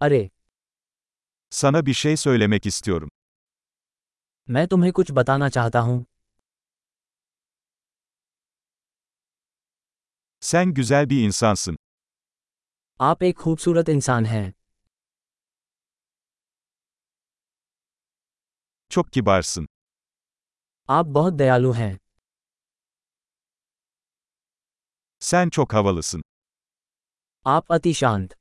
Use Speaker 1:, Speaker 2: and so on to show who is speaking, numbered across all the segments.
Speaker 1: अरे
Speaker 2: Sana bir şey söylemek istiyorum.
Speaker 1: मैं तुम्हें कुछ बताना चाहता हूँ
Speaker 2: Sen güzel bir insansın.
Speaker 1: आप एक खूबसूरत इंसान हैं
Speaker 2: Çok kibarsın.
Speaker 1: आप बहुत दयालु हैं
Speaker 2: Sen çok havalısın.
Speaker 1: आप अति शांत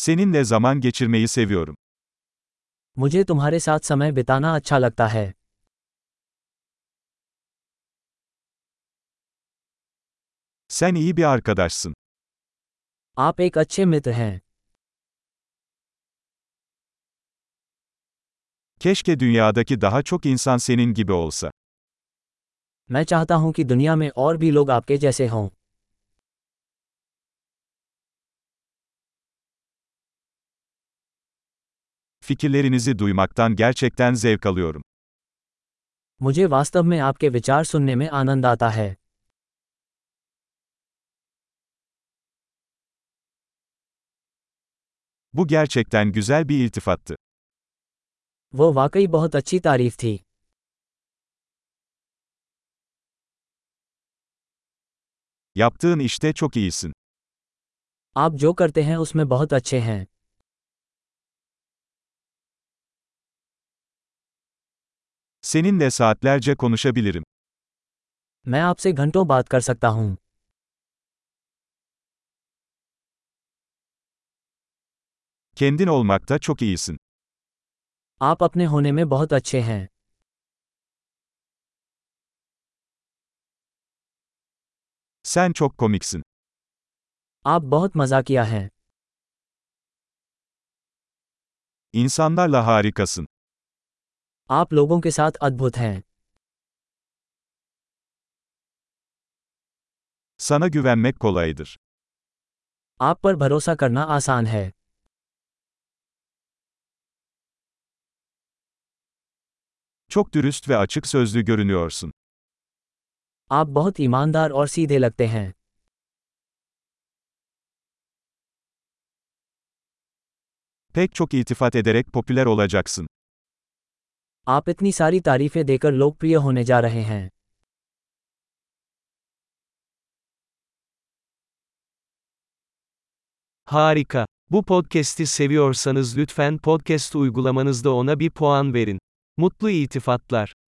Speaker 2: Seninle zaman geçirmeyi seviyorum.
Speaker 1: मुझे तुम्हारे साथ समय बिताना अच्छा लगता है
Speaker 2: Sen iyi bir arkadaşsın.
Speaker 1: आप एक अच्छे मित्र हैं
Speaker 2: Keşke dünyadaki daha çok insan senin gibi olsa.
Speaker 1: मैं चाहता हूं कि दुनिया में और भी लोग आपके जैसे हों
Speaker 2: Fikirlerinizi duymaktan gerçekten zevk alıyorum.
Speaker 1: मुझे वास्तव में आपके विचार सुनने में आनंद आता है
Speaker 2: Bu gerçekten güzel bir iltifattı.
Speaker 1: वो वाकई बहुत अच्छी तारीफ थी
Speaker 2: Yaptığın işte çok iyisin.
Speaker 1: आप जो करते हैं उसमें बहुत अच्छे हैं
Speaker 2: Seninle saatlerce konuşabilirim.
Speaker 1: मैं आपसे घंटों बात कर सकता हूँ
Speaker 2: Kendin olmakta çok iyisin.
Speaker 1: आप अपने होने में बहुत अच्छे हैं
Speaker 2: Sen çok komiksin.
Speaker 1: आप बहुत मजाकिया हैं
Speaker 2: İnsanlarla harikasın.
Speaker 1: आप लोगों के साथ अद्भुत हैं
Speaker 2: Sana güvenmek kolaydır.
Speaker 1: आप पर भरोसा करना आसान है
Speaker 2: Çok dürüst ve açık sözlü görünüyorsun.
Speaker 1: आप बहुत ईमानदार और सीधे लगते हैं
Speaker 2: Pek çok iltifat ederek popüler olacaksın.
Speaker 1: आप इतनी सारी तारीफें देकर लोकप्रिय होने जा रहे हैं
Speaker 3: Harika. Bu podcast'i seviyorsanız lütfen podcast uygulamanızda ona bir puan verin. Mutlu iltifatlar.